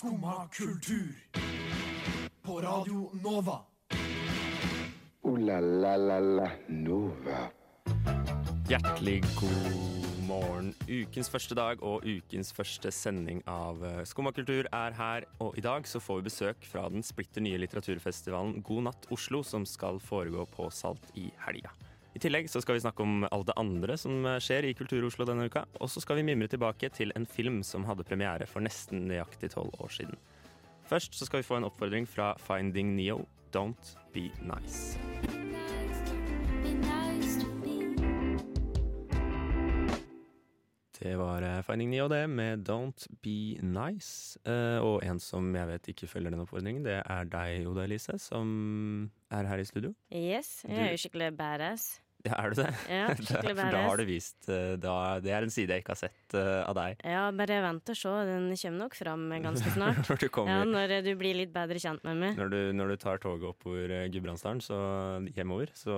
Skumma kultur. På Radio Nova. O-la-la-la-la Nova. Hjertelig god morgen. Ukens første dag og ukens første sending av eh, Skumma kultur er her. Og i dag så får vi besøk fra den splitter nye litteraturfestivalen God natt Oslo, som skal foregå på Salt i helga. I tillegg så skal vi snakke om alt det andre som eh, skjer i Kultur-Oslo denne uka. Og så skal vi mimre tilbake til en film som hadde premiere for nesten nøyaktig tolv år siden. Først så skal vi få en oppfordring fra Finding Neo, Don't Be Nice. Det var eh, Finding Neo, det, med Don't Be Nice. Eh, og en som jeg vet ikke følger den oppfordringen, det er deg, Oda Elise, som er her i studio. Yes, jeg er jo skikkelig badass. Ja, er du det? Ja, skikkelig For da har du vist eh, da, Det er en side jeg ikke har sett uh, av deg. Ja, bare vent og se, den kommer nok fram ganske snart. Når du Ja, når du blir litt bedre kjent med meg. når du, når du tar toget oppover eh, Gudbrandsdalen, så hjemover, så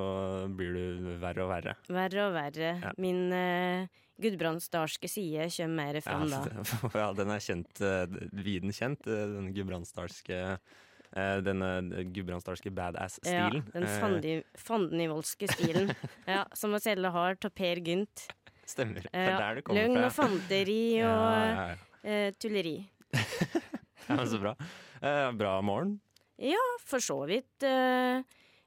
blir du verre og verre. Verre og verre. Ja. Min uh, gudbrandsdalske side kommer mer fram da. Ja, ja, den er kjent, uh, viden kjent, eh, den gudbrandsdalske eh, denne gudbrandsdalske badass-stilen. Ja, den Eh, fandi, fandenivoldske stilen. ja, som selge har av Per Gynt. Stemmer. Det er der det kommer løgn fra. og fanteri og Ja, eh, tulleri. ja, men så bra. Eh, bra morgen. Ja, for så vidt. eh,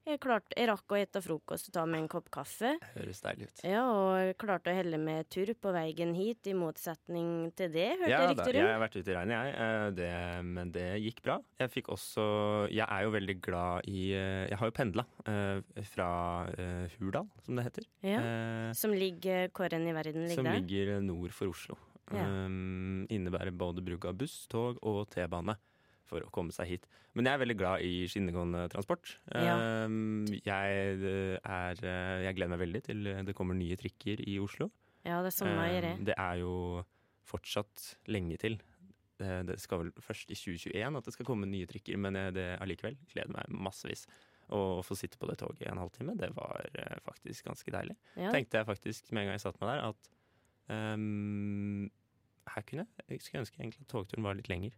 jeg, klarte, jeg rakk å ete frokost og ta meg en kopp kaffe. Høres deilig ut. Ja, og klarte å helle med tur på veien hit, i motsetning til det, hørte Ja, jeg rundt. Ja, jeg har vært ute i regnet, jeg. eh, Det, men det gikk bra. Jeg fikk også Jeg er jo veldig glad i eh, Jeg har jo pendla fra eh, Hurdal, som det heter. Ja. Eh, Som ligger Hvor enn i verden ligger Som ligger nord for Oslo. Ja. Um, innebærer både bruk av buss, tog og T-bane for å komme seg hit. Men jeg er veldig glad i skinnegående transport. Ja. Um, jeg, eh, er, eh, jeg gleder meg veldig til det kommer nye trikker i Oslo. Ja, det er samme meg gjør. Um, det er jo fortsatt lenge til. Det, skal vel først i 2021 at det skal komme nye trikker, men jeg- det allikevel gleder meg massevis. Å få sitte på det toget i en halvtime, det var eh, faktisk ganske deilig Ja, tenkte jeg faktisk med en gang jeg satt meg der, at um, her kunne jeg Jeg skulle ønske egentlig at togturen var litt lenger.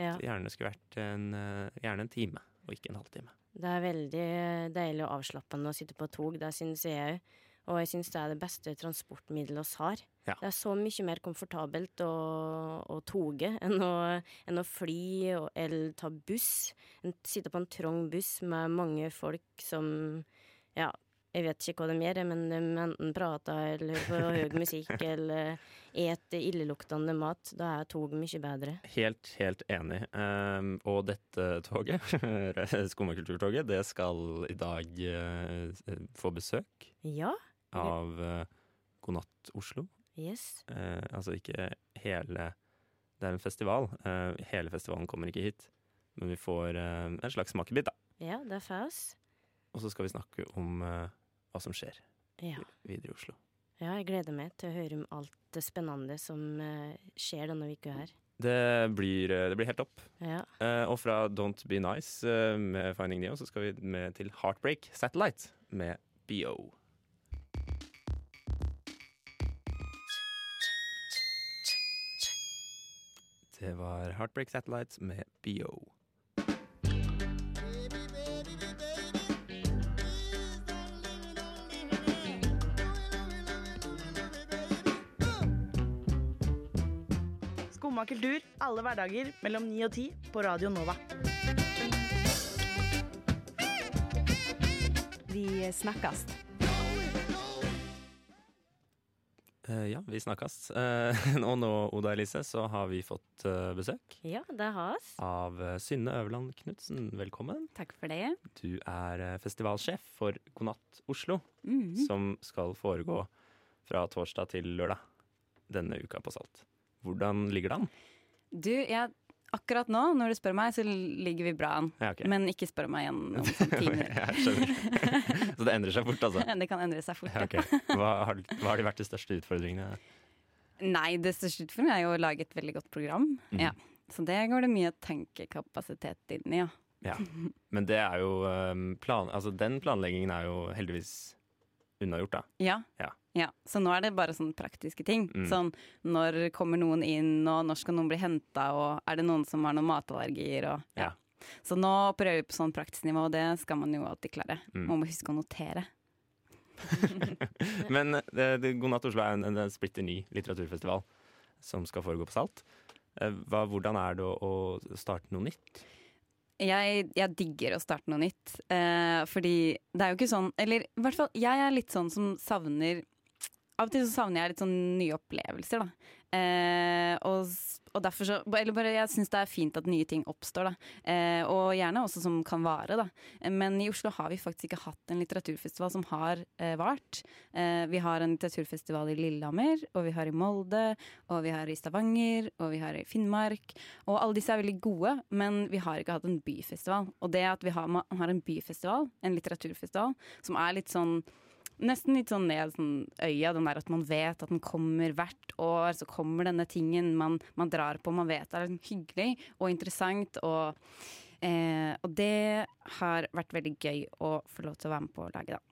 Ja. gjerne skulle vært en, eh, gjerne en time, og ikke en halvtime. Det er veldig deilig og avslappende å sitte på tog, det syns jeg òg. Og jeg syns det er det beste transportmiddelet vi har. Ja. Det er så mye mer komfortabelt å, å toge enn å, enn å fly og, eller ta buss. En, sitte på en trang buss med mange folk som Ja, jeg vet ikke hva de gjør, men de enten prater eller på høy musikk eller et illeluktende mat. Da er tog mye bedre. Helt, helt enig. Ehm, og dette toget, Skummakulturtoget, det skal i dag eh, få besøk Ja. av uh, God natt Oslo. Yes. Eh, altså ikke hele Det er en festival. Eh, hele festivalen kommer ikke hit. Men vi får eh, en slags smakebit, da. Ja, det er fas. Og så skal vi snakke om eh, hva som skjer Ja. videre i Oslo. Ja, jeg gleder meg til å høre om alt det spennende som eh, skjer denne uka her. Det blir, eh, det blir helt topp. Ja. Eh, og fra Don't Be Nice med Finding Neo så skal vi med til Heartbreak Satellite med BO. Det var Heartbreak Satellite med BO. Skumma kultur alle hverdager mellom 9 og 10 på Radio Nova. Vi snakkes. Eh, ja, vi snakkes. Eh, og nå, Oda Elise, så har vi fått eh, besøk ja, det har vi. av eh, Synne Øverland Knutsen. Velkommen. Takk for det. Du er eh, festivalsjef for God natt Oslo, Mhm. som skal foregå fra torsdag til lørdag denne uka på Salt. Hvordan ligger det an? Du, jeg, akkurat nå, når du spør meg, så ligger vi bra an. Ja, okay. Men ikke spør meg igjen om sånn ti minutter. Så det endrer seg fort, altså? Det kan endre seg fort. Ja, okay. hva, har, hva har de vært de største utfordringene? Nei, det største utfordringen er jo å lage et veldig godt program. Mm. Ja. Så det går det mye tenkekapasitet inn i, ja. Ja. Men det er jo um, plan, altså Den planleggingen er jo heldigvis unnagjort, da. Ja. Ja. ja. Så nå er det bare sånne praktiske ting. Mm. Sånn når kommer noen inn, og når skal noen bli henta, og er det noen som har noen matallergier, og ja. Ja. Så nå prøver vi på sånn praktisk nivå, og det skal man jo alltid klare. Mm. Man må huske å notere. Men det, det, God natt Oslo er en, en splitter ny litteraturfestival som skal foregå på Salt. Eh, Hva, hvordan er det å, å starte noe nytt? Jeg, jeg digger å starte noe nytt, eh, fordi det er jo ikke sånn Eller i hvert fall, jeg er litt sånn som savner Av og til så savner jeg litt sånn nye opplevelser, da. Eh, og, og derfor så Eller bare jeg syns det er fint at nye ting oppstår, da. Eh, og gjerne også som kan vare, da. Men i Oslo har vi faktisk ikke hatt en litteraturfestival som har eh, vart. Eh, vi har en litteraturfestival i Lillehammer, og vi har i Molde, og vi har i Stavanger, og vi har i Finnmark. Og alle disse er veldig gode, men vi har ikke hatt en byfestival. Og det at vi har, har en byfestival, en litteraturfestival, som er litt sånn Nesten litt sånn ned sånn øya, den der at man vet at den kommer hvert år. Så kommer denne tingen man, man drar på, man vet det er liksom hyggelig og interessant. Og, eh, og det har vært veldig gøy å få lov til å være med på å lage, da.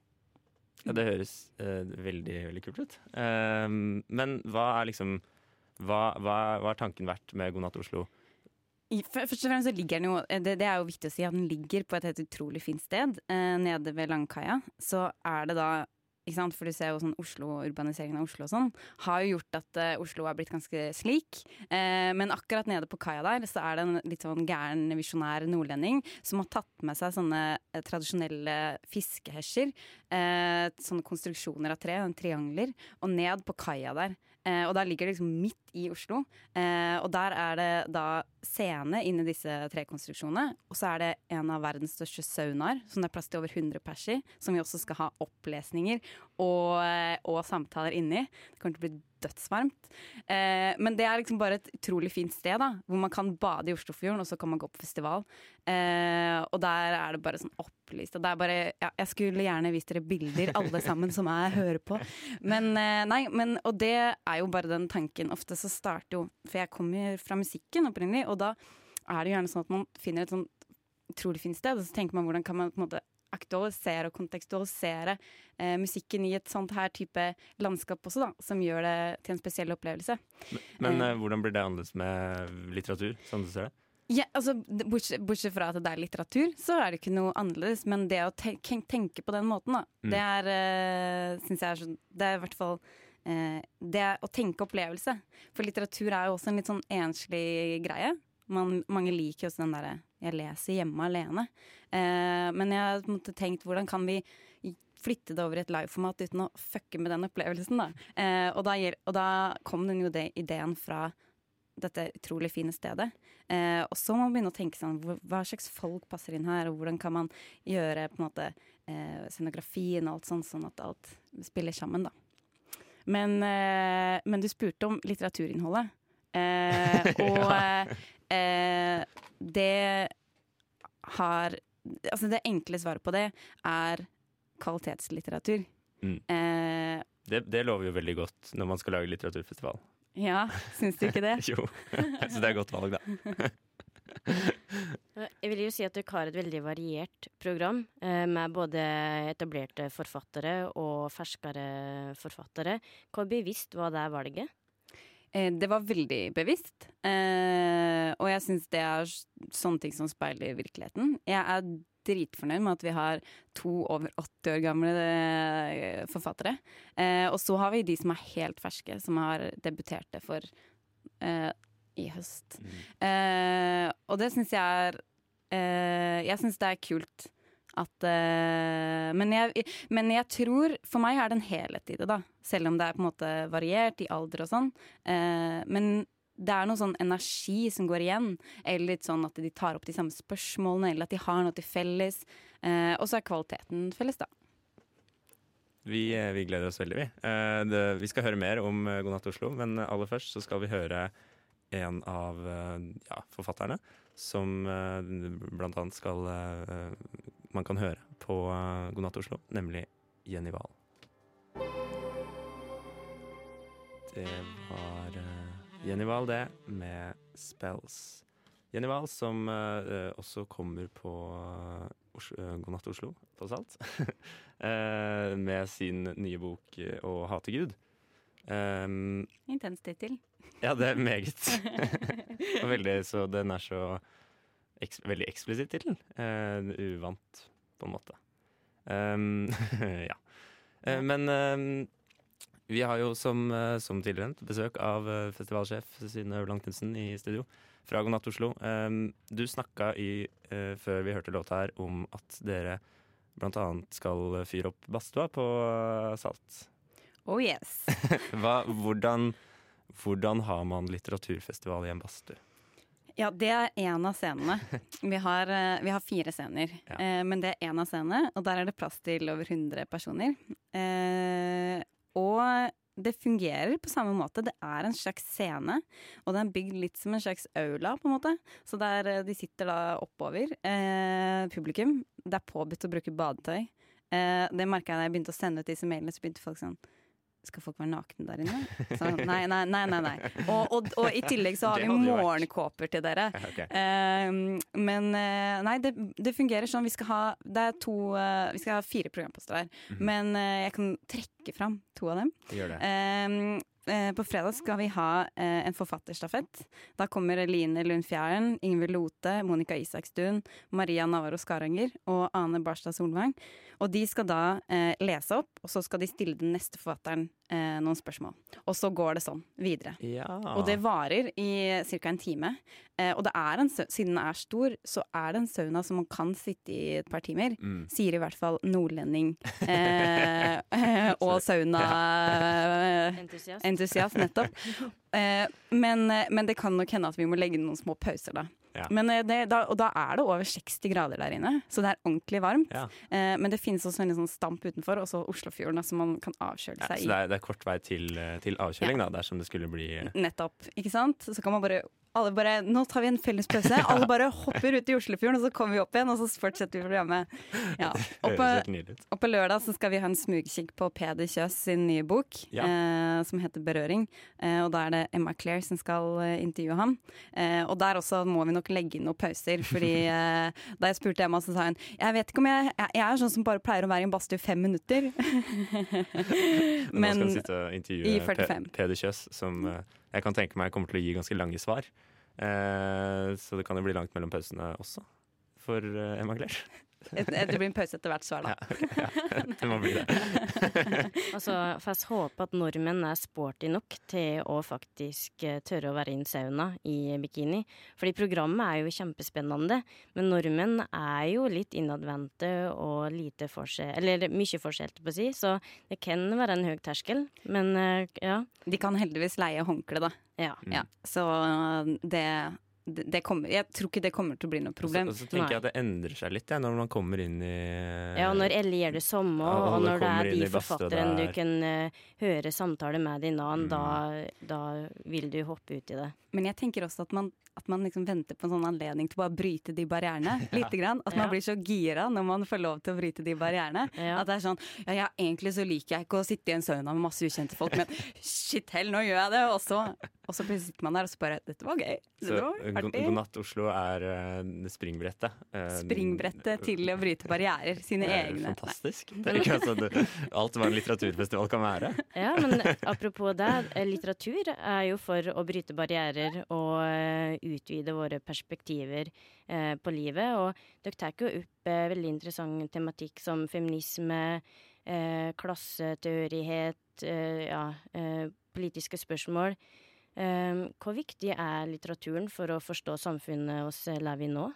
Ja, det høres eh, veldig, veldig kult ut. Eh, men hva er liksom hva, hva, hva har tanken vært med God natt Oslo? Først og fremst så ligger den jo det, det er jo viktig å si at den ligger på et helt utrolig fint sted. Eh, nede ved Langkaia. Så er det da? For du ser jo sånn Oslo, urbaniseringen av Oslo og sånn, har jo gjort at uh, Oslo er blitt ganske slik. Uh, men akkurat nede på kaia der så er det en litt sånn gæren, visjonær nordlending som har tatt med seg sånne uh, tradisjonelle fiskehesjer. Eh, sånne konstruksjoner av tre, triangler, og ned på kaia der. Og der ligger det liksom midt i Oslo. Eh, og der er det da scene inni disse tre konstruksjonene. Og så er det en av verdens største saunaer, som det er plass til over 100 pers i. Som vi også skal ha opplesninger og, eh, og samtaler inni. Det kommer til å bli dødsvarmt. Eh, men det er liksom bare et utrolig fint sted, da. Hvor man kan bade i Oslofjorden, og så kan man gå på festival. Eh, og der er det bare sånn opplyst. Og det er bare ja, Jeg skulle gjerne vist dere bilder, alle sammen som jeg hører på. Men eh, nei, men Og det er jo bare den tanken. Ofte så starter jo For jeg kommer fra musikken opprinnelig, og da er det gjerne sånn at man finner et sånn utrolig fint sted, og så tenker man hvordan kan man på en måte aktualisere og kontekstualisere eh, musikken i et sånt her type landskap også, da, som gjør det til en spesiell opplevelse. Men men eh, hvordan blir det annerledes med litteratur, sånn du ser det? Ja, altså, bortsett, bortsett fra at det er litteratur, så er det ikke noe annerledes. Men det å tenke, tenke på den måten, da, Mm. det er uh, Syns jeg er sånn Det er i hvert fall eh, Det er å tenke opplevelse. For litteratur er jo også en litt sånn enslig greie. Man, mange liker jo også den derre 'jeg leser hjemme alene'. Eh, men jeg har tenkt hvordan kan vi flytte det over i et liveformat uten å fucke med den opplevelsen, da. Eh, og, da og da kom den jo det ideen fra dette utrolig fine stedet. Eh, og så må man begynne å tenke sånn, hva slags folk passer inn her, og hvordan kan man gjøre på en måte eh, scenografien og alt sånn, sånn at alt spiller sammen, da. Men, eh, men du spurte om litteraturinnholdet. Eh, og eh, det har Altså det enkle svaret på det er kvalitetslitteratur. Mm. Eh, det? Det lover jo veldig godt når man skal lage litteraturfestival. ja, syns du ikke det? Jo, jeg syns det er et godt valg, da. Jeg vil jo si at dere har et veldig variert program, eh, med både etablerte forfattere og ferskere forfattere. Hvor bevisst var det valget? Eh, Det var veldig bevisst, eh, og jeg syns det er sånne ting som speiler virkeligheten. Jeg er dritfornøyd med at vi har to over 80 år gamle forfattere. Og så har vi de som er helt ferske, som har debuterte for eh, i høst. Eh, og det syns jeg er eh, Jeg syns det er kult at eh, men, jeg, men jeg tror For meg er det en helhet i det, da. Selv om det er på en måte variert i alder og sånn. Eh, men det er noe sånn energi som går igjen. Eller litt sånn at de tar opp de samme spørsmålene, eller at de har noe til felles. Eh, og så er kvaliteten felles, da. Vi, eh, vi gleder oss veldig, vi. Eh, det, vi skal høre mer om God natt Oslo, men aller først så skal vi høre en av eh, ja, forfatterne som eh, blant annet skal eh, Man kan høre på God natt Oslo, nemlig Jenny Wahl. Det var Jenny Wahl, det, med 'Spells'. Jenny Wahl som også kommer på Os God natt Oslo, tross alt. med sin nye bok 'Å hate Gud'. Um, Intens tittel. Ja, det er meget. veldig, så den er så eks veldig eksplisitt tittel. Uh, uvant, på en måte. Um, ja. Uh, men uh, vi har jo som, uh, som tidligere nevnt besøk av eh, festivalsjef Sine Knutsen i studio fra God natt Oslo. Um, du snakka i, eh, før vi hørte låta her, om at dere annet skal fyre opp badstua på eh, Salt. Oh yes. Hva, hvordan, hvordan har man litteraturfestival i en badstue? Ja, det er én av scenene. Vi har, eh, vi har fire scener, Ja. eh, men det er én av scenene, og der er det plass til over 100 personer. Eh, og det fungerer på samme måte. Det er en slags scene, og det er bygd litt som en slags aula, på en måte. Så der de sitter da oppover, eh, publikum. Det er påbudt å bruke badetøy. Eh, det merka jeg da jeg begynte å sende ut disse mailene, så begynte folk sånn skal folk være nakne der inne? Så, nei, nei, nei. nei, nei. Og, og, og i tillegg så har vi morgenkåper til dere. Okay. Uh, men uh, nei, det, det fungerer sånn. Vi skal ha, det to, uh, vi skal ha fire programposter her. Mhm. Men eh, jeg kan trekke fram to av dem. Gjør det. Eh, eh, på fredag skal vi ha en forfatterstafett. Da kommer Line Lund Fjæren, Ingvild Lote, Monica Isakstuen, Maria Navarro Skaranger og Ane Barstad Solvang. Og de skal da eh, lese opp, og så skal de stille den neste forfatteren eh, noen spørsmål. Og så går det sånn videre. Ja. Og det varer i ca. en time. Eh, og det er en, siden den er stor, så er det en sauna som man kan sitte i et par timer. Mm. Sier i hvert fall nordlending eh, eh, og sauna-entusiast, Entusiast. nettopp. Eh, men, eh, men det kan nok hende at vi må legge noen små pauser da. Ja. Men, eh, det, da. Og da er det over 60 grader der inne, så det er ordentlig varmt. Ja. Eh, men det finnes også en sånn stamp utenfor, og så Oslofjorden, som man kan avkjøle Ja, seg så i. det er, det er kort vei til, til avkjøling, da, dersom det skulle bli Nettopp. Ikke sant? Så kan man bare alle bare, Nå tar vi en felles pause. Alle bare hopper ut i Oslofjorden, og så kommer vi opp igjen, og så fortsetter vi programmet. Ja. Og på, og på lørdag så skal vi ha en smugkikk på Peder Kjøs sin nye bok, Ja. eh, som heter 'Berøring'. Eh, og da er det Emma Claire som skal eh, intervjue ham. Eh, og der også må vi nok legge inn noen pauser, fordi eh, da jeg spurte Emma, så sa hun jeg vet ikke om jeg Jeg, jeg er sånn som bare pleier å være i en badstue fem minutter. Men, nå skal vi sitte og intervjue Peder Kjøs, som eh, jeg kan tenke meg kommer til å gi ganske lange svar. Eh, så det kan jo bli langt mellom pausene også, for eh, Emma Claire. Et- Det blir en pause etter hvert svar, da. Ja, det må bli det. Altså, får jeg håpe at nordmenn er sporty nok til å faktisk eh, tørre å være i sauna i bikini. Fordi programmet er jo kjempespennende, men nordmenn er jo litt innadvendte og lite forskjell Eller mye forskjell, på å si, så det kan være en høy terskel. Men eh, ja. De kan heldigvis leie håndkle, da. ja. Mm. Ja, så det, det, kommer Jeg tror ikke det kommer til å bli noe problem. Og så, og så tenker Nei. jeg at det endrer seg litt ja, når man kommer inn i Ja, og når Ellie gjør det samme, Ja, og og når det er de forfatteren forfatterne du kan uh, høre samtale med din annen, Mm. da, da vil du hoppe ut i det. Men jeg tenker også at man, at man liksom venter på en sånn anledning til å bare bryte de barrierene. Lite grann. At man Ja. blir så gira når man får lov til å bryte de barrierene. Ja. At det er sånn Ja, ja, egentlig så liker jeg ikke å sitte i en sauna med masse ukjente folk, men shit hell, nå gjør jeg det! Og så, og så sitter man der og så bare Dette var gøy. Så Dette var God artig. God natt Oslo er uh, springbrettet. Uh, Springbrettet til å bryte barrierer. Sine det er egne. Nei. Fantastisk. Det er ikke altså, alt hva en litteraturfestival kan være. Ja, men apropos det, eh, litteratur er jo for å bryte barrierer og utvide våre perspektiver eh, på livet. Og dere tar jo opp eh, veldig interessant tematikk som feminisme, eh, klassetilhørighet, eh, ja, eh, politiske spørsmål. Eh, hvor viktig er litteraturen for å forstå samfunnet vi lever i nå?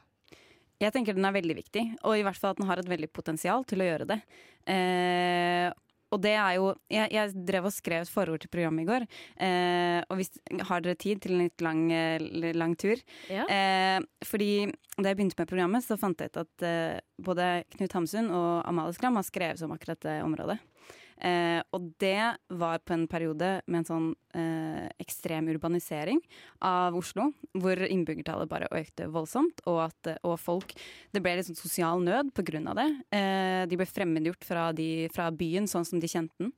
Jeg tenker den er veldig viktig, og i hvert fall at den har et veldig potensial til å gjøre det. Eh, og det er jo jeg, jeg drev og skrev et forord til programmet i går. Eh, og hvis, har dere tid til en litt lang, eh, lang tur? Ja. Eh, fordi da jeg begynte med programmet, så fant jeg ut at eh, både Knut Hamsun og Amalie Skram har skrevet om akkurat det området. Eh, og det var på en periode med en sånn eh, ekstrem urbanisering av Oslo, hvor innbyggertallet bare økte voldsomt, og at eh, og folk Det ble litt sånn sosial nød på grunn av det. Eh, de ble fremmedgjort fra, de, fra byen sånn som de kjente den.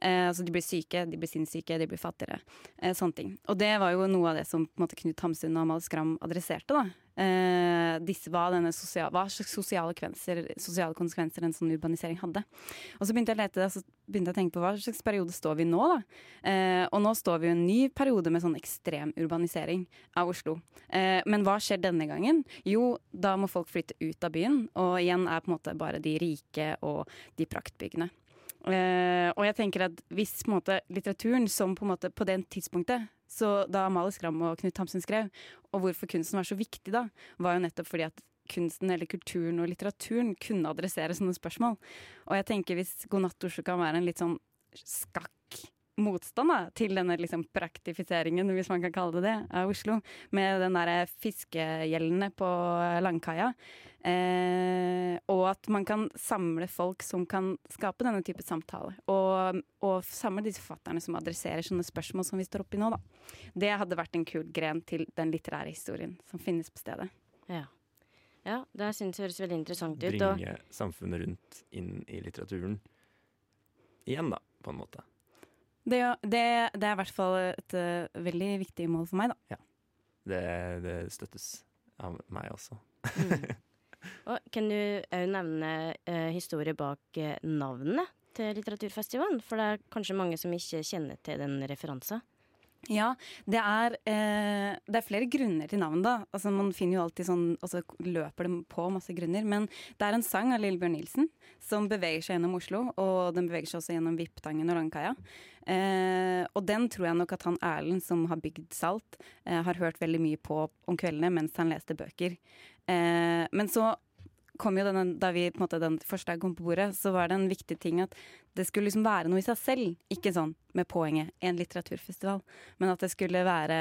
Eh, altså de ble syke, de ble sinnssyke, de ble fattigere. Eh, sånne ting. Og det var jo noe av det som måte, Knut Hamsun og Amalie Skram adresserte. da. Uh, disse, hva, sosial, hva slags sosiale, sosiale konsekvenser en sånn urbanisering hadde. Og så begynte jeg å lete, så tenke på hva slags periode står vi nå, da. Uh, og nå står vi i en ny periode med sånn ekstrem urbanisering av Oslo. Eh, men hva skjer denne gangen? Jo, da må folk flytte ut av byen, og igjen er på en måte bare de rike og de praktbyggene. Eh, og jeg tenker at hvis på en måte, litteraturen, som på, en måte, på det tidspunktet så da Amalie Skram og Knut Hamsun skrev, og hvorfor kunsten var så viktig da, var jo nettopp fordi at kunsten eller kulturen og litteraturen kunne adressere sånne spørsmål. Og jeg tenker hvis God natt Oslo kan være en litt sånn skakk motstand da, til denne liksom praktifiseringen, hvis man kan kalle det det, av Oslo. Med den derre fiskegjeldene på Langkaia. Eh, og at man kan samle folk som kan skape denne type samtale. Og, og samle disse forfatterne som adresserer sånne spørsmål som vi står oppi nå, da. Det hadde vært en kul gren til den litterære historien som finnes på stedet. Ja. ja det synes jeg høres veldig interessant ut. Bringe samfunnet rundt inn i litteraturen. Igjen, da, på en måte. Det, det, det er i hvert fall et uh, veldig viktig mål for meg, da. Ja. Det, det støttes av meg også. mm. Og kan du òg nevne uh, historie bak uh, navnet til litteraturfestivalen? For det er kanskje mange som ikke kjenner til den referansen? Ja, det er, eh, det er, flere grunner til navnet, da. Altså, man finner jo alltid sånn Og så løper det på masse grunner. Men det er en sang av Lillebjørn Nilsen som beveger seg gjennom Oslo. Og den beveger seg også gjennom Viptangen og Langkaia. Eh, og den tror jeg nok at han Erlend, som har bygd Salt, eh, har hørt veldig mye på om kveldene mens han leste bøker. Eh, men så kom jo denne, da vi på en måte den forslaget kom på bordet, så var det en viktig ting at det skulle liksom være noe i seg selv. Ikke sånn med poenget en litteraturfestival, men at det skulle være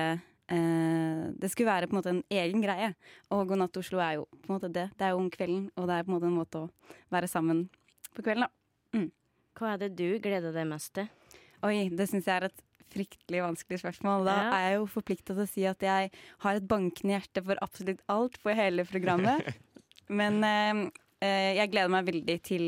eh, Det skulle være på en måte en egen greie. Og God natt Oslo er jo på en måte det. Det er jo om kvelden, og det er på en måte en måte å være sammen på kvelden, da. Mm. Hva er det du gleder deg mest til? Oi, det syns jeg er et fryktelig vanskelig spørsmål. Da ja. er jeg jo forplikta til å si at jeg har et bankende hjerte for absolutt alt for hele programmet. Men eh, eh, jeg gleder meg veldig til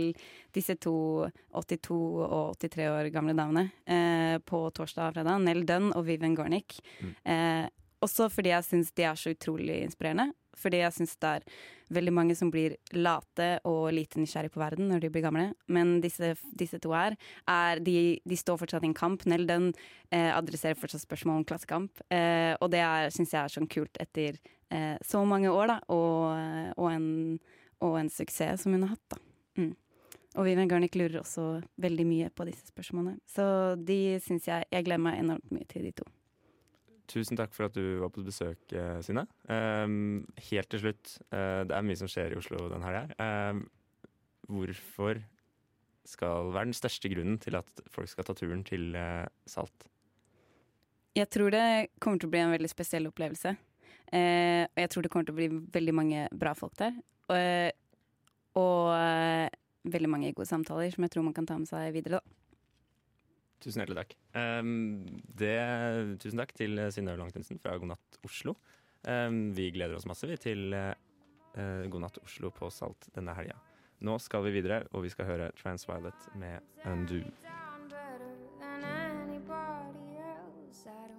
disse to 82 og 83 år gamle damene eh, på torsdag og fredag. Nell Dunn og Vivian Gornick. Mm. Også fordi jeg syns de er så utrolig inspirerende. Fordi jeg syns det er veldig mange som blir late og lite nysgjerrig på verden når de blir gamle. Men disse, disse to her, er, de, de, står fortsatt i en kamp. Nell den eh, adresserer fortsatt spørsmål om klassekamp. Eh, og det syns jeg er sånn kult etter eh, så mange år, da. Og, og, en, og, en, suksess som hun har hatt, da. Mm. Og Vivian Garnick lurer også veldig mye på disse spørsmålene. Så de syns jeg Jeg gleder meg enormt mye til de to. Tusen takk for at du var på besøk, eh, Synne. Um, helt til slutt, uh, det er mye som skjer i Oslo den helga. Um, hvorfor skal være den største grunnen til at folk skal ta turen til uh, Salt? Jeg tror det kommer til å bli en veldig spesiell opplevelse. Og jeg tror det kommer til å bli veldig mange bra folk der. og, og veldig mange gode samtaler som jeg tror man kan ta med seg videre. da. Tusen hjertelig takk. Um, det, tusen takk til Synnøve Langtinsen fra God natt Oslo. Um, vi gleder oss masse vi, til uh, God natt Oslo på Salt denne helga. Nå skal vi videre, og vi skal høre Transviolet med Undo.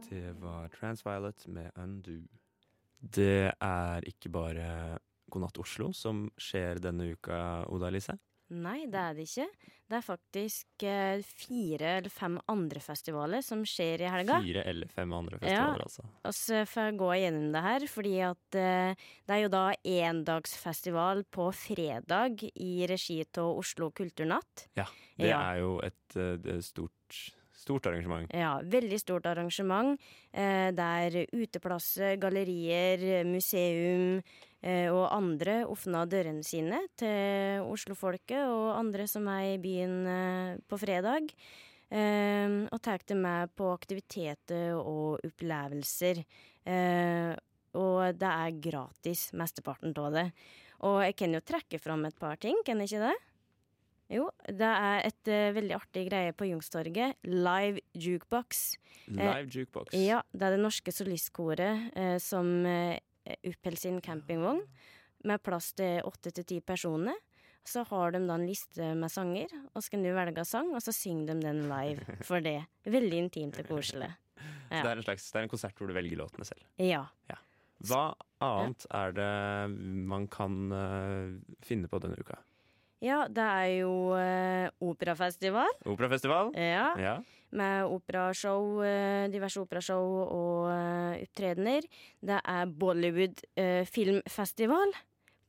Det var Transviolet med Undo. Det er ikke bare God natt Oslo som skjer denne uka, Oda Elise. Nei, det er det ikke. Det er faktisk eh, fire eller fem andre festivaler som skjer i helga. Fire eller fem andre festivaler, ja, altså. Og så får jeg gå gjennom det her, fordi at eh, det er jo da endagsfestival på fredag i regi av Oslo Kulturnatt. Ja, det ja. er jo et, et eh, stort Stort arrangement. Ja, veldig stort arrangement. Eh, der uteplasser, gallerier, museum, Eh, og andre åpna dørene sine til Oslofolket og andre som er i byen eh, på fredag. Eh, og tar dem med på aktiviteter og opplevelser. og det er gratis, mesteparten av det. Og jeg kan jo trekke fram et par ting, kan jeg ikke det? Jo, det er et uh, veldig artig greie på Jungstorget. Live jukebox. Live jukebox. Ja, det er det norske solistkoret eh, som eh, oppholder sin campingvogn med plass til åtte til ti personer. Så har de da en liste med sanger, og så kan du velge sang, og så synger de den live for det. Veldig intimt og koselig. Så det er en slags det er en konsert hvor du velger låtene selv. Ja. Hva annet er det man kan uh, finne på denne uka? Ja, det er jo eh, operafestival. Operafestival? Ja. Ja. med operashow, eh, diverse operashow og eh, opptredener. Det er Bollywood eh, filmfestival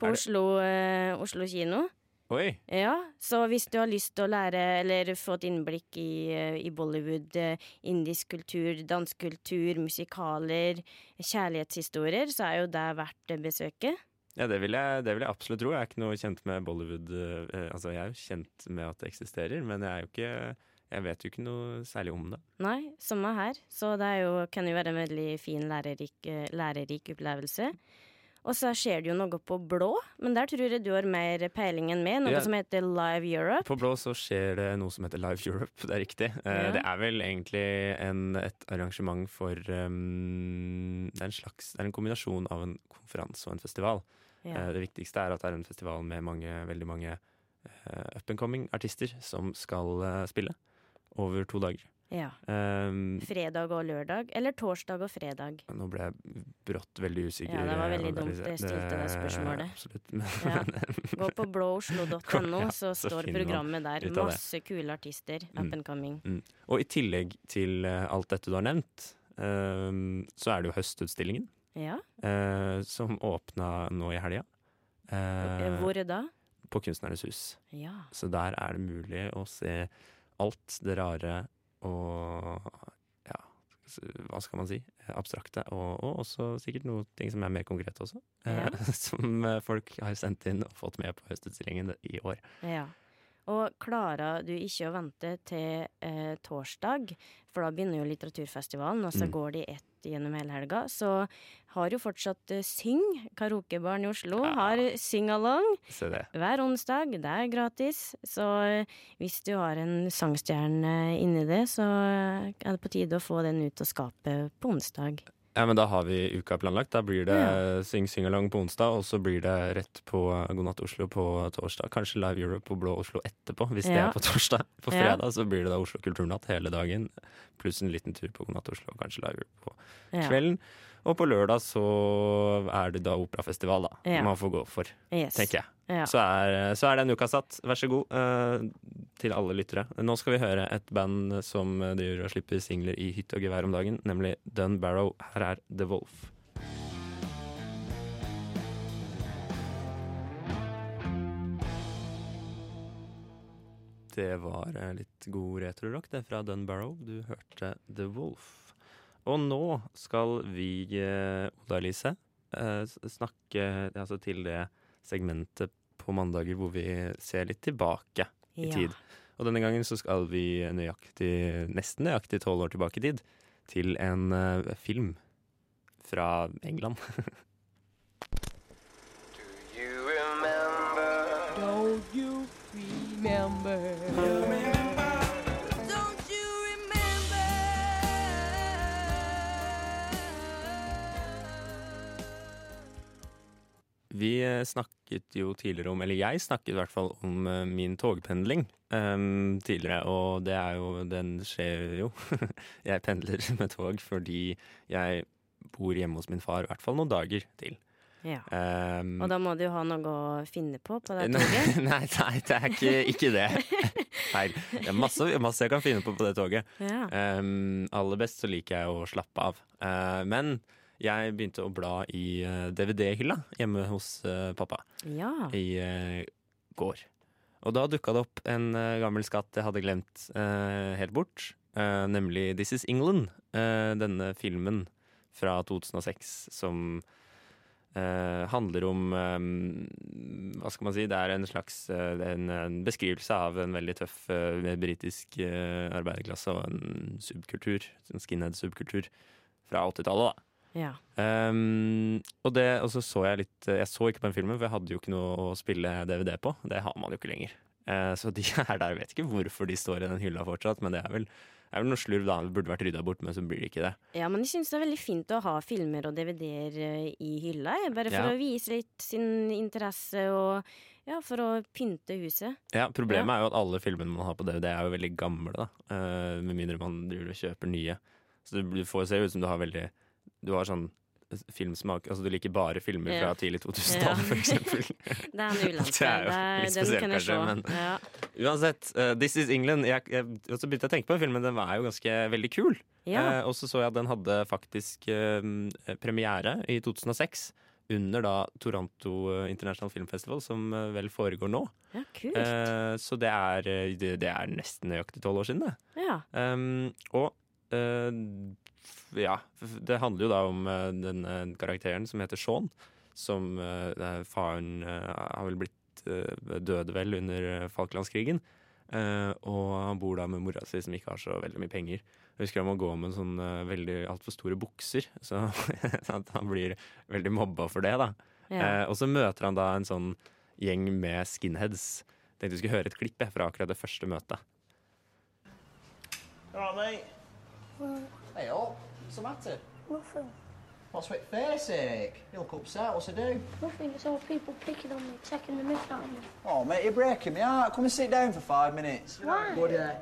på Oslo, eh, Oslo kino. Oi! Ja, så hvis du har lyst til å lære eller få et innblikk i, eh, i Bollywood, eh, indisk kultur, dansk kultur, musikaler, kjærlighetshistorier, så er jo det verdt besøket. Ja, det vil, jeg, det vil jeg absolutt tro. Jeg er ikke noe kjent med Bollywood. eh, altså, jeg er jo kjent med at det eksisterer, men jeg er jo ikke Jeg vet jo ikke noe særlig om det. Nei, samme her. Så det jo, kan jo være en veldig fin, lærerik, eh, lærerik opplevelse. Og så skjer det jo noe på blå, men der tror jeg du har mer peiling enn meg. Noe Ja. som heter Live Europe. På Blå så skjer det noe som heter Live Europe, det er riktig. Eh, Ja. Det er vel egentlig en, et arrangement for um, det, er en slags, det er en kombinasjon av en konferanse og en festival. Ja. Eh, det viktigste er at det er en festival med mange, veldig mange eh, up and coming artister som skal spille over to dager. Ja. Um, Fredag og lørdag. Eller torsdag og fredag. nå ble jeg brått veldig usikker. Ja, det var veldig eh, dumt jeg stilte det spørsmålet. Absolutt. Ja. Gå på blåoslo.no, så så står finner programmet der. Masse kule artister. Mm. Up and coming. Og i tillegg til eh, alt dette du har nevnt, um, så er det jo Høstutstillingen. Ja. Uh, som åpna nå i helga. Uh, Hvor da? på Kunstnernes hus. Ja. Så der er det mulig å se alt det rare og ja, hva skal man si? Abstrakte. Og, og også sikkert noe ting som er mer konkrete også. eh, Ja. som eh, folk har sendt inn og fått med på Høstutstillingen i år. Ja. Og klarer du ikke å vente til eh, torsdag, for da begynner jo litteraturfestivalen, og så Mm. går de ett gjennom hele helga, så har jo fortsatt eh, Syng, karaokebaren i Oslo, Ja. har syng-along hver onsdag. Det er gratis. Så eh, hvis du har en sangstjerne inni det, så eh, er det på tide å få den ut av skapet på onsdag. Ja, men Da har vi uka planlagt. Da blir det Ja. Syng Sing Singalong på onsdag, og så blir det rett på God natt Oslo på torsdag. Kanskje Live Europe på Blå Oslo etterpå, hvis det er på torsdag. På Ja. fredag så blir det da Oslo Kulturnatt hele dagen, pluss en liten tur på God natt Oslo, og kanskje Live Europe på Ja. kvelden. Og på lørdag så er det da operafestival, da. Ja. Man får gå for, Yes. tenker jeg. Ja. Så, er, så er den uka satt. Vær så god uh, til alle lyttere. Nå skal vi høre et band som driver og slipper singler i hytt og gevær om dagen, nemlig Dun Barrow. Her er The Wolf. Det var eh, litt god retrorock, det fra Dun Barrow. Du hørte The Wolf. Og nå skal vi, eh, Oda Elise, eh, snakke altså, til det segmentet på mandager hvor vi ser litt tilbake i Ja. tid. Og denne gangen så skal vi nøyaktig, nesten nøyaktig tolv år tilbake i tid, til en uh, film fra England. Don't you remember? Don't Vi eh, snakket jo tidligere om, eller jeg snakket i hvert fall om eh, min togpendling um, tidligere, og det er jo, den skjer jo. jeg pendler med tog fordi jeg bor hjemme hos min far i hvert fall noen dager til. Ja. Um, Og da må du jo ha noe å finne på på det toget. nei, nei, det er ikke, ikke det. Feil. Det er masse, masse jeg kan finne på på det toget. Ja. Um, aller best så liker jeg å slappe av. Uh, men jeg begynte å bla i eh, DVD-hylla hjemme hos eh, pappa ja. i eh, går. Og da dukka det opp en gammel skatt jeg hadde glemt helt bort. eh, nemlig This Is England. eh, denne filmen fra 2006 som eh, handler om eh, Hva skal man si? Det er en slags en, en beskrivelse av en veldig tøff uh, britisk eh, arbeiderklasse og en subkultur. En skinhead-subkultur fra 80-tallet, da. Ja. Um, og, det, og så så jeg litt Jeg så ikke på den filmen, for jeg hadde jo ikke noe å spille DVD på. Det har man jo ikke lenger. Uh, så de er der. Jeg vet ikke hvorfor de står i den hylla fortsatt, men det er vel, er vel noe slurv da. Det burde vært rydda bort, men så blir det ikke det. Ja, men jeg syns det er veldig fint å ha filmer og DVD-er eh, i hylla. Bare for Ja. å vise litt sin interesse og ja, for å pynte huset. Ja, Problemet er jo at alle filmene man har på DVD, er jo veldig gamle. da Uh, Med mindre man driver og kjøper nye. Så det får se ut som du har veldig Du har sånn filmsmak Altså du liker bare filmer fra tidlig 2000-tall, for eksempel. Det er en ulempe. Det er jo litt den spesielt, kanskje, men- ja. Uansett, Uh, This Is England. Jeg, jeg, så begynte jeg å tenke på den filmen. Den var jo ganske veldig kul. Ja. Uh, og så så jeg at den hadde faktisk uh, premiere i 2006. Under da Toronto eh, International Film Festival, som eh, vel foregår nå. ja, kult. Eh, så det er, eh, det, det er nesten nøyaktig tolv år siden, det. ja. Um, og eh, f- ja, det handler jo da om Den denne karakteren som heter Sean. Som eh, faren eh, har vel blitt uh, døde vel under eh, Falklandskrigen. Eh, og han bor da med mora si som ikke har så veldig mye penger. Jeg husker han må gå med sånn uh, veldig altfor store bukser, så at han blir veldig mobba for det. da. ja. Eh, og så møter han da en sånn gjeng med skinheads. Tenkte vi skulle høre et klipp fra akkurat det første møtet. Ja, nei. Hey, up. What's the matter? Nothing. What's with face ache? You look upset. What's it do? Nothing. It's all people picking on me, taking the mick out of me. Oh, mate, you're breaking me heart. Come and sit down for five minutes. Why?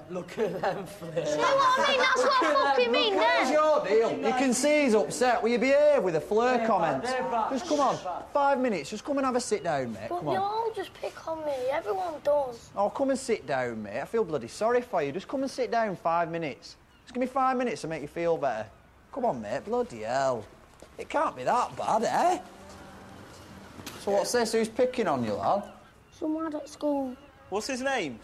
Look at them flares. You know what I mean? That's what I fucking mean What's then. your deal? You can see he's upset. Will you behave with a flirt comments? Just come on. Five minutes. Just come and have a sit down, mate. But Come you on. all just pick on me. Everyone does. Oh, come and sit down, mate. I feel bloody sorry for you. Just come and sit down five minutes. Just give me five minutes to make you feel better. Come on, mate. Bloody hell. It can't be that bad, eh? So what's this? Who's picking on you, lad? Some lad at school, What's his name?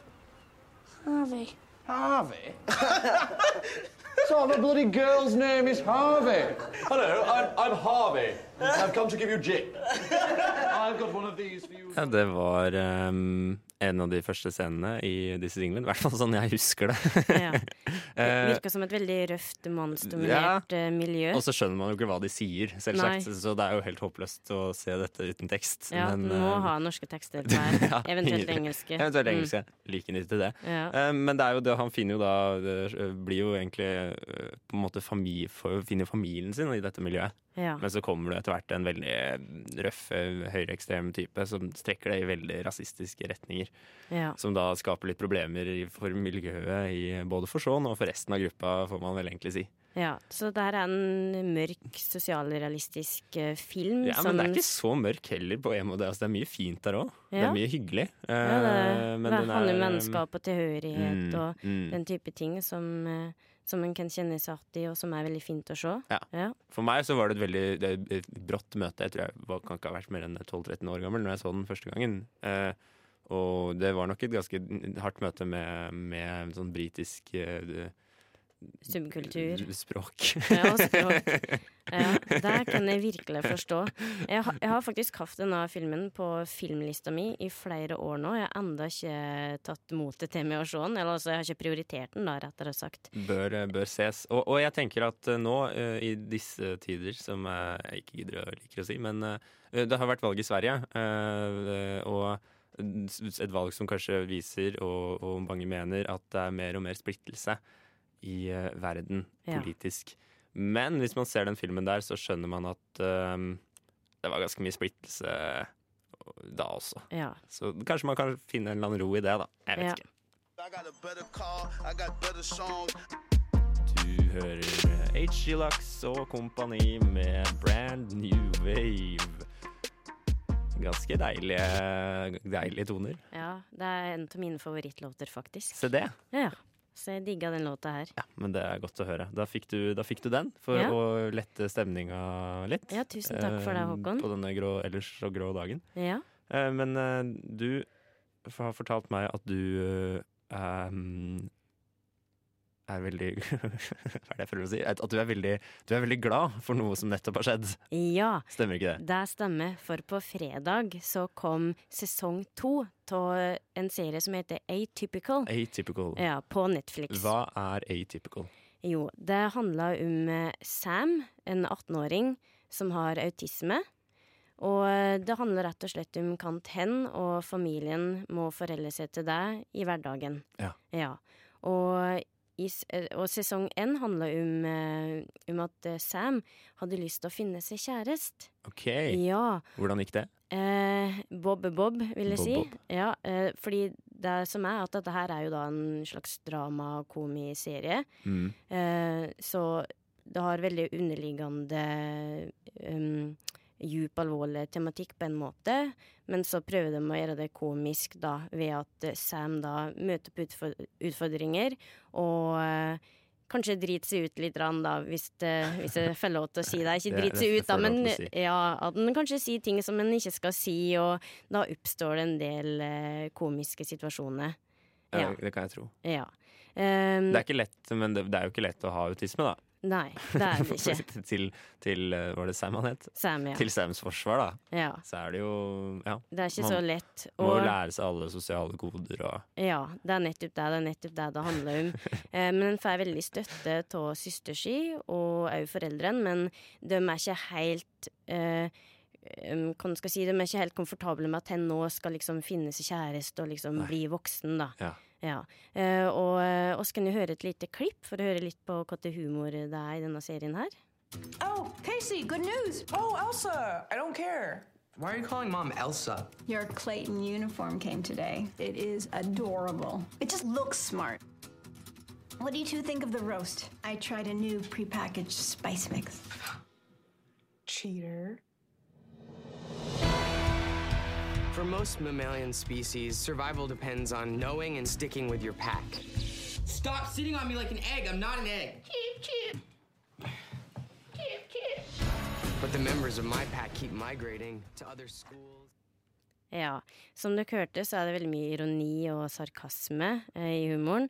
Harvey. Harvey? so a bloody girl's name is Harvey. Hello, I'm, I'm Harvey. I've come to give you a jip. I've got one of these for you. Ja, det var ehm, en av de første scenene i is England. I hvert fall sånn jeg husker det. ja. Det Eh, virker som et veldig røft, mannsdominert ja. miljø. og så skjønner man jo ikke hva de sier, selvsagt. Så det er jo helt håpløst å se dette uten tekst. Ja, men, du må eh, ha norske tekster der. ja, Eventuelt engelske. Eventuelt Mm. Like nyttig til det. Ja. Eh, Men det er jo det, han finner jo da blir jo egentlig eh, på en måte familie, finner familien sin i dette miljøet. Ja. Men så kommer det etter hvert en veldig røff, eh, høyreekstrem type som strekker det i veldig rasistiske retninger. Ja. Som da skaper litt problemer for miljøet, i, både for Shaun og for resten av gruppa, får man vel egentlig si. ja. Så det her er en mørk, sosialrealistisk eh, film Ja, Men det er ikke så mørk heller, på en måte. Altså, det er mye fint der òg. Det er mye hyggelig. ja, det, Eh, men det handler om er, vennskap og tilhørighet mm, og mm. den type ting som, eh, som en kan kjenne seg igjen i, og som er veldig fint å se. Ja. Ja. For meg så var det et veldig det, et brått møte. Jeg tror jeg var, kan ikke ha vært mer enn 12-13 år gammel når jeg så den første gangen. Eh, og det var nok et ganske hardt møte med, med sånn britisk uh, Subkultur. språk. Ja, og språk. Ja, det kan jeg virkelig forstå. Jeg, har- jeg har faktisk hatt denne filmen på filmlista mi i flere år nå. Jeg har enda ikke tatt motet til meg å se den. Eller altså, jeg har ikke prioritert den, da, rettere sagt. bør, eh, bør ses. Og, og jeg tenker at eh, nå, uh, i disse tider, som eh, jeg ikke gidder å liker å si, men uh, det har vært valg i Sverige, eh, og et valg som kanskje viser, og, og mange mener, at det er mer og mer splittelse i uh, verden Ja. politisk. Men hvis man ser den filmen der, så skjønner man at uh, det var ganske mye splittelse da også. Ja. Så kanskje man kan finne en eller annen ro i det, da. Jeg vet Ja. ikke. Du hører HG Lux og kompani med Brand New Wave. Ganske deilige, deilige toner. ja. Det er en av mine favorittlåter, faktisk. Se det. Ja. Så jeg digga den låta her. Ja, men det er godt å høre. Da fikk du, da fikk du den for Ja. å lette stemninga litt. Ja, tusen takk for det, eh, Håkon. På denne grå, ellers så grå dagen. Ja. Eh, Men eh, du har fortalt meg at du um, er veldig Hva er det jeg prøver å si? At du er, veldig, du er veldig glad for noe som nettopp har skjedd. ja. Stemmer ikke det? Det stemmer, for på fredag så kom sesong to av en serie som heter Atypical. Atypical. Ja, på Netflix. Hva er atypical? Jo, det handla om eh, Sam, en 18-åring som har autisme. Og eh, det handler rett og slett om kant hen, og familien må forholde seg til det i hverdagen. Ja. Ja. Og, i, eh, og sesong én handla om, eh, om at eh, Sam hadde lyst til å finne seg kjæreste. OK. Ja. Hvordan gikk det? Eh, Bob Bob, vil jeg Bob si. Bob. Ja, eh, fordi det som er at dette her er jo da en slags drama-komiserie. Mm. Eh, så det har veldig underliggende um, djup, alvorlig tematikk på en måte. Men så prøver de å gjøre det komisk da, ved at eh, Sam da møter på utfordringer og eh, Kanskje driter seg ut litt, grann da, hvis, det, hvis jeg får lov til å si det. Ikke driter seg ut, da, men si. ja, at en kanskje sier ting som en ikke skal si, og da oppstår det en del eh, komiske situasjoner. Ja. Ja. Det kan jeg tro. ja. Um, Det er ikke lett, men det, det er jo ikke lett å ha autisme, da. Nei, det er det ikke. til, til eh, Var det Sam han het? Sam, ja. Til Sams forsvar, da. Ja. Så er det jo Ja. Det er ikke man så lett. Må Og- jo lære seg alle sosiale koder og Ja, det er nettopp det det er nettopp det det handler om. eh, men en får veldig støtte av søster si, og òg foreldrene, men de er ikke helt eh, kan skal si, De er ikke helt komfortable med at hen nå skal liksom finne seg kjæreste og liksom bli voksen, da. Ja. Ja. Eh, og eh, oss kan jo høre et lite klipp for å høre litt på hva til humor det er i denne serien her. Oh, Casey, good news. Oh, Elsa, I don't care. Why are you calling mom Elsa? Your Clayton uniform came today. It is adorable. It just looks smart. What do you two think of the roast? I tried a new prepackaged spice mix. Cheater. For most mammalian species, survival depends on knowing and sticking with your pack. Stop sitting on me like an egg. I'm not an egg. But the members of my pack keep migrating to other schools. Ja, som dere hørte, så er det veldig mye ironi og sarkasme eh, i humoren.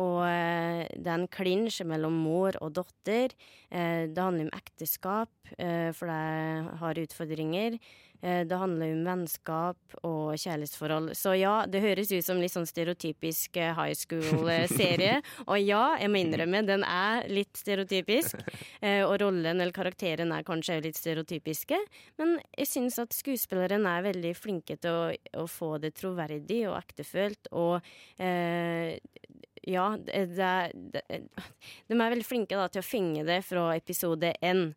Og eh, det er en klinsj mellom mor og datter. Eh, det handler om ekteskap, eh, for det har utfordringer. Eh, det handler om vennskap og kjærlighetsforhold. Så ja, det høres ut som litt sånn stereotypisk eh, high school-serie. og ja, jeg må innrømme, den er litt stereotypisk. Eh, og rollen eller karakteren er kanskje litt stereotypiske. Men jeg syns at skuespilleren er veldig flinke til å, å få det troverdig og ektefølt. Og eh, ja, det, det, det, de er veldig flinke da, til å fenge det fra episode én.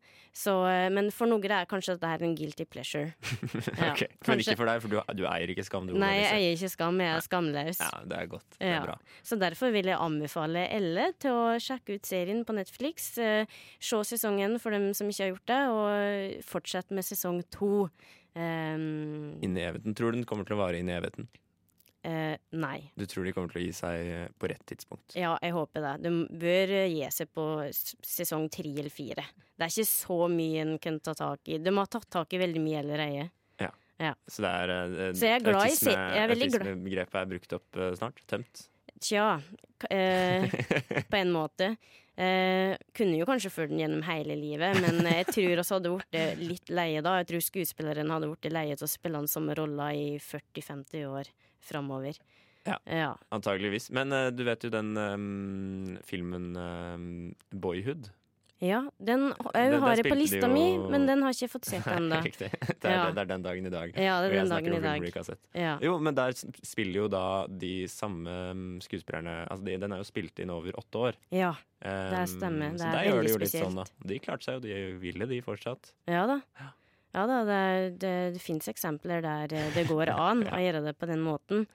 Eh, men for noen er kanskje dette her en guilty pleasure. Ja, Men ikke for deg, for du, du eier ikke skam. Nei, jeg eier ikke skam, jeg er skamløs. Ja, det er godt. Det Ja. er bra. Så derfor vil jeg anbefale Elle til å sjekke ut serien på Netflix. Eh, se sesongen for dem som ikke har gjort det, og fortsett med sesong to. Um, Inn i evigheten. Tror du den kommer til å vare inn i evigheten? Eh, nei. Du tror de kommer til å gi seg eh, på rett tidspunkt? Ja, jeg håper det. De bør eh, gi seg på sesong tre eller fire. Det er ikke så mye en kan ta tak i. De har tatt tak i veldig mye allerede. Ja. Ja. Så det er eh, Så jeg er glad i autisme- er Autismebegrepet er brukt opp eh, snart? Tømt? Tja, eh, på en måte. Eh, kunne jo kanskje ført den gjennom hele livet, men jeg tror også hadde blitt litt leie da. Jeg tror skuespilleren hadde blitt leie til å spille den samme rolla i 40-50 år framover. Ja. Ja. Antageligvis. Men uh, du vet jo den um, filmen um, Boyhood? Ja, den jeg har jeg på lista jo- mi, men den har ikke fått sett ennå. Riktig. Det er, Ja. det er den dagen i dag. Ja, det er den dagen i dag. Ja. Jo, men der spiller jo da de samme mm, skuespillerne altså de, Den er jo spilt inn over åtte år. Ja, Um, det stemmer. Det så er der gjør veldig de jo litt spesielt. sånn, da. De klarte seg jo, de ville de fortsatt. Ja da. Ja da, det, er- det, det fins eksempler der eh, det går an å gjøre det på den måten.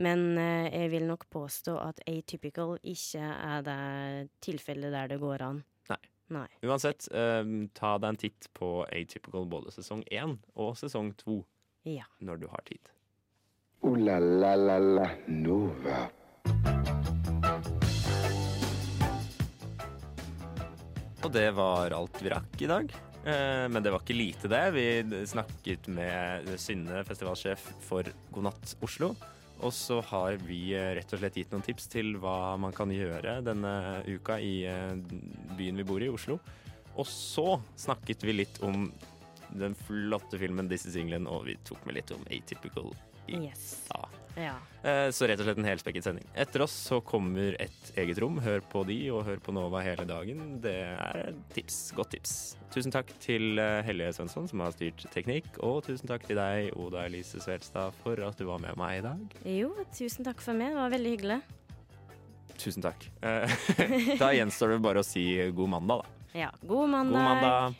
Men eh, jeg vil nok påstå at atypical ikke er det tilfellet der det går an. Nei. Nei. Uansett, um, ta deg en titt på Atypical både sesong én og sesong to Ja. når du har tid. Ooh la la la la Nova. Og det var alt vi rakk i dag. Eh, Men det var ikke lite, det. Vi snakket med Synne, festivalsjef for God natt Oslo. Og så har vi eh, rett og slett gitt noen tips til hva man kan gjøre denne uka i eh, byen vi bor i, Oslo. Og så snakket vi litt om den flotte filmen This Is England, og vi tok med litt om Atypical i Yes. stad. Ja. Eh, Så rett og slett en helspekket sending. Etter oss så kommer et eget rom. Hør på de, og hør på Nova hele dagen. Det er et tips. Godt tips. Tusen takk til Hellige Svensson, som har styrt teknikk. Og tusen takk til deg, Oda Elise Svelstad, for at du var med meg i dag. Jo, tusen takk for meg. Det var veldig hyggelig. Tusen takk. Eh, Da gjenstår det bare å si god mandag, da. Ja, god mandag. God mandag.